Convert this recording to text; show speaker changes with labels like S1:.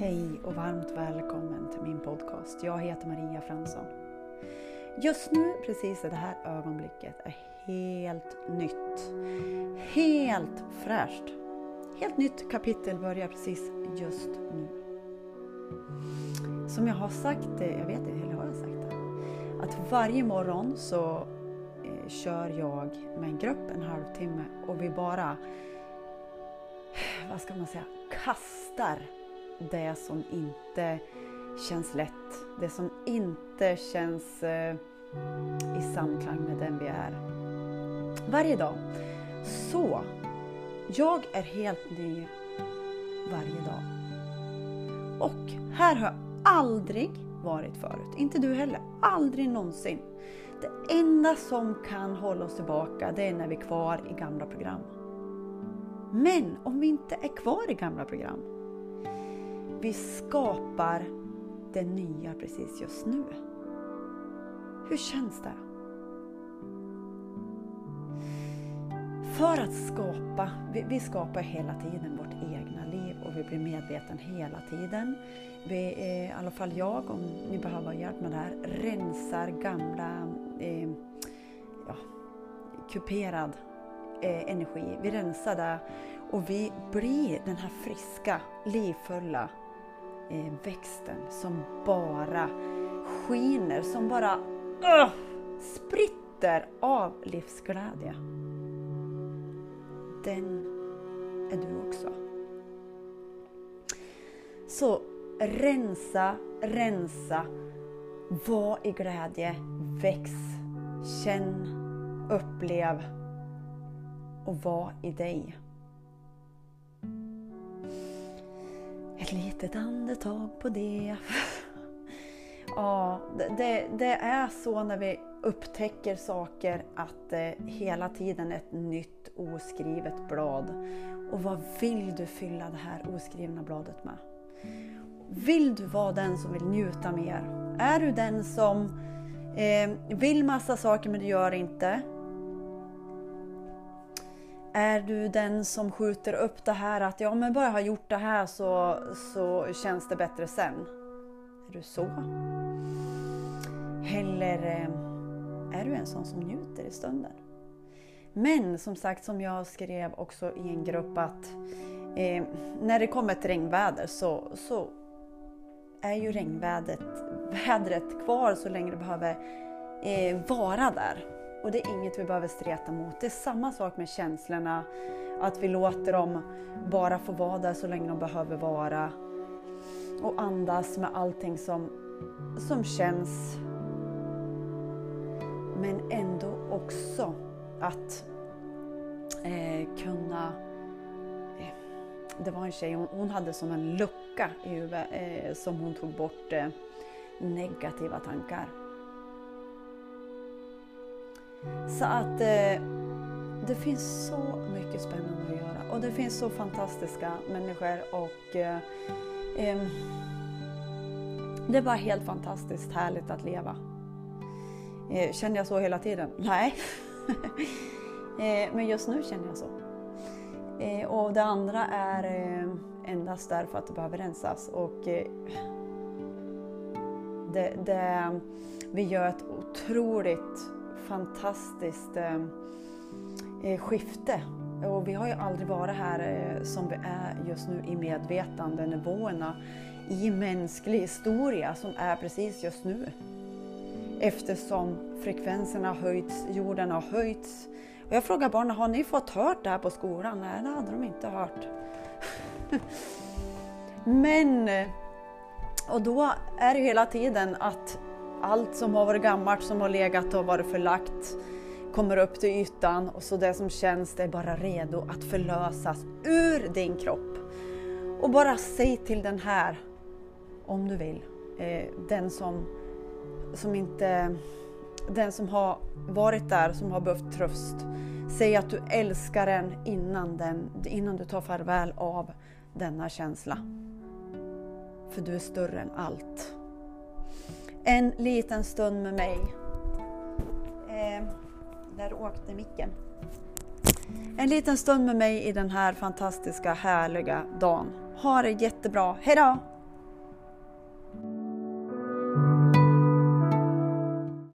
S1: Hej och varmt välkommen till min podcast. Jag heter Maria Fransson. Just nu, precis i det här ögonblicket, är helt nytt. Helt fräscht. Helt nytt kapitel börjar precis just nu. Som jag har sagt, eh, jag vet inte, eller har jag sagt det? Att varje morgon så eh, kör jag med en grupp en halvtimme och vi bara, vad ska man säga, kastar det som inte känns lätt, det som inte känns eh, i samklang med den vi är. Varje dag. Så, jag är helt ny varje dag. Och här har jag aldrig varit förut. Inte du heller. Aldrig någonsin. Det enda som kan hålla oss tillbaka det är när vi är kvar i gamla program. Men om vi inte är kvar i gamla program vi skapar det nya precis just nu. Hur känns det? För att skapa, vi, vi, skapar hela tiden vårt egna liv och vi blir medveten hela tiden. Vi, eh, I alla fall jag, om ni behöver hjälp med det här, rensar gamla eh, ja, kuperad eh, energi. Vi rensar det och vi blir den här friska, livfulla Eh, växten som bara skiner, som bara uh, spritter av livsglädje. Den är du också. Så rensa, rensa, var i glädje, väx, känn, upplev och var i dig. Ett litet andetag på det. ja, det, det, är så när vi upptäcker saker att det hela tiden är ett nytt oskrivet blad. Och vad vill du fylla det här oskrivna bladet med? Vill du vara den som vill njuta mer? Är du den som eh, vill massa saker men du gör inte? Är du den som skjuter upp det här att ja men bara jag har gjort det här så, så känns det bättre sen? Är du så? Eller eh, är du en sån som njuter i stunden? Men som sagt, som jag skrev också i en grupp att eh, när det kommer ett regnväder så, så är ju regnvädret vädret kvar så länge det behöver eh, vara där. Och det är inget vi behöver streta mot. Det är samma sak med känslorna. Att vi låter dem bara få vara där så länge de behöver vara. Och andas med allting som, som känns. Men ändå också att eh, kunna... Eh, det var en tjej, hon, hon, hade som en lucka i huvudet eh, som hon tog bort eh, negativa tankar. Så att eh, det finns så mycket spännande att göra och det finns så fantastiska människor och eh, eh, det var helt fantastiskt härligt att leva. Eh, känner jag så hela tiden? Nej. Eh, men just nu känner jag så. Eh, och det andra är eh, endast därför att det behöver rensas och eh, det, det, vi gör ett otroligt fantastiskt ehm, eh, skifte. Och vi har ju aldrig varit här eh, som vi är just nu i medvetandenivåerna i mänsklig historia som är precis just nu. Eftersom frekvenserna har höjts, jorden har höjts. Och jag frågar barnen, har ni fått hört det här på skolan? Nej, det hade de inte hört. Men, eh, och då är det hela tiden att allt som har varit gammalt, som har legat och varit förlagt kommer upp till ytan och så det som känns det är bara redo att förlösas ur din kropp. Och bara säg till den här, om du vill, eh, den som, som inte den som har varit där, som har behövt tröst. Säg att du älskar den innan, den, innan du tar farväl av denna känsla. För du är större än allt en liten stund med mig. Eh, där åkte micken. En liten stund med mig i den här fantastiska härliga dagen. Ha det jättebra. Hejdå!